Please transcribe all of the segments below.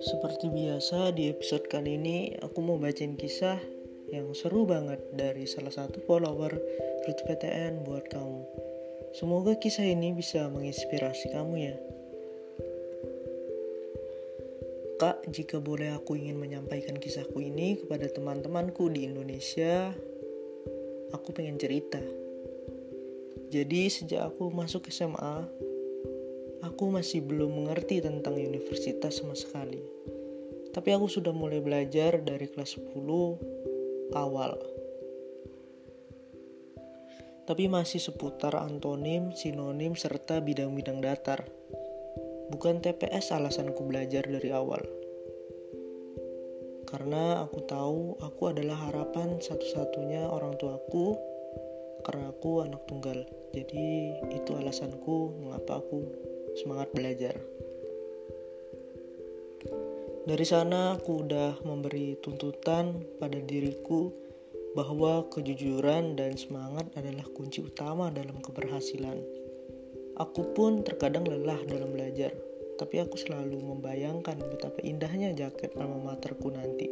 Seperti biasa di episode kali ini aku mau bacain kisah yang seru banget dari salah satu follower Ruth PTN buat kamu. Semoga kisah ini bisa menginspirasi kamu ya. Kak, jika boleh aku ingin menyampaikan kisahku ini kepada teman-temanku di Indonesia, aku pengen cerita. Jadi sejak aku masuk SMA, aku masih belum mengerti tentang universitas sama sekali. Tapi aku sudah mulai belajar dari kelas 10 awal. Tapi masih seputar antonim, sinonim, serta bidang-bidang datar. Bukan TPS alasanku belajar dari awal. Karena aku tahu aku adalah harapan satu-satunya orang tuaku karena aku anak tunggal. Jadi itu alasanku mengapa aku semangat belajar. Dari sana aku udah memberi tuntutan pada diriku bahwa kejujuran dan semangat adalah kunci utama dalam keberhasilan. Aku pun terkadang lelah dalam belajar, tapi aku selalu membayangkan betapa indahnya jaket alma materku nanti.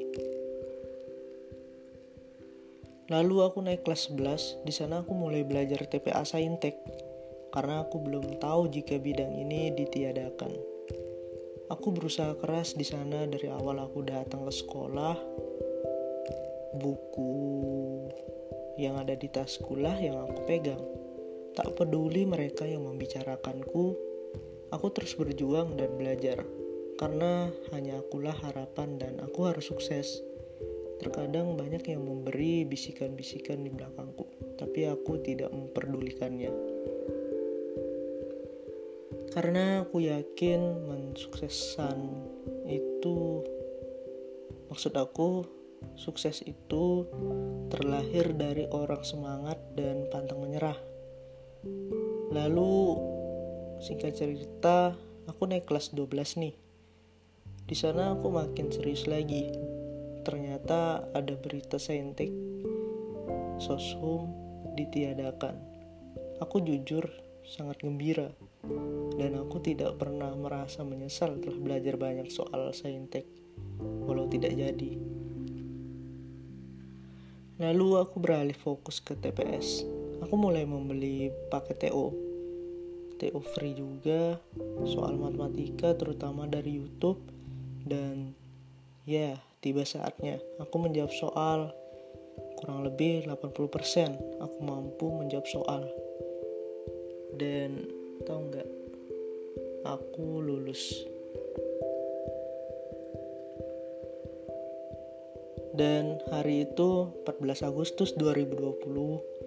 Lalu aku naik kelas 11, di sana aku mulai belajar TPA Saintek karena aku belum tahu jika bidang ini ditiadakan. Aku berusaha keras di sana dari awal aku datang ke sekolah. Buku yang ada di tas sekolah yang aku pegang. Tak peduli mereka yang membicarakanku, aku terus berjuang dan belajar. Karena hanya akulah harapan dan aku harus sukses. Terkadang banyak yang memberi bisikan-bisikan di belakangku, tapi aku tidak memperdulikannya karena aku yakin mensuksesan itu maksud aku sukses itu terlahir dari orang semangat dan pantang menyerah. Lalu singkat cerita aku naik kelas 12 nih. Di sana aku makin serius lagi. Ternyata ada berita saintek sosum ditiadakan. Aku jujur sangat gembira dan aku tidak pernah merasa menyesal telah belajar banyak soal saintek walau tidak jadi. Lalu aku beralih fokus ke TPS. Aku mulai membeli paket TO. TO free juga, soal matematika terutama dari YouTube dan ya, tiba saatnya aku menjawab soal kurang lebih 80% aku mampu menjawab soal. Dan tau nggak aku lulus. Dan hari itu 14 Agustus 2020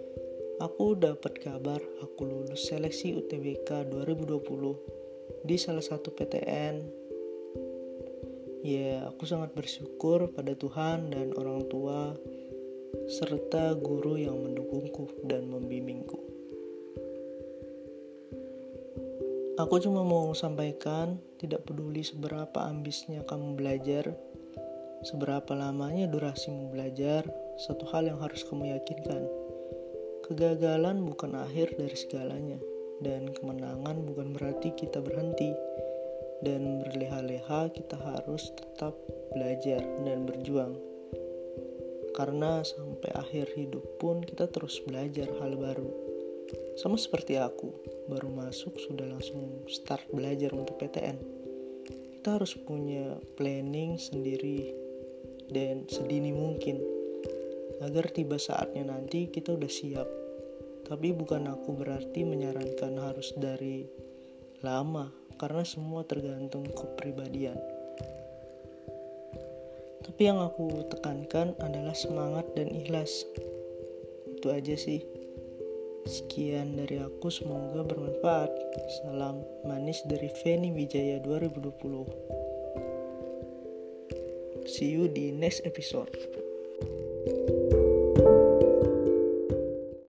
aku dapat kabar aku lulus seleksi UTBK 2020 di salah satu PTN ya aku sangat bersyukur pada Tuhan dan orang tua serta guru yang mendukungku dan membimbingku Aku cuma mau sampaikan, tidak peduli seberapa ambisnya kamu belajar, seberapa lamanya durasimu belajar, satu hal yang harus kamu yakinkan. Kegagalan bukan akhir dari segalanya, dan kemenangan bukan berarti kita berhenti. Dan berleha-leha kita harus tetap belajar dan berjuang. Karena sampai akhir hidup pun kita terus belajar hal baru. Sama seperti aku, baru masuk sudah langsung start belajar untuk PTN. Kita harus punya planning sendiri dan sedini mungkin agar tiba saatnya nanti kita udah siap. Tapi bukan aku berarti menyarankan harus dari lama karena semua tergantung kepribadian. Tapi yang aku tekankan adalah semangat dan ikhlas. Itu aja sih. Sekian dari aku, semoga bermanfaat. Salam manis dari Feni Wijaya 2020. See you di next episode.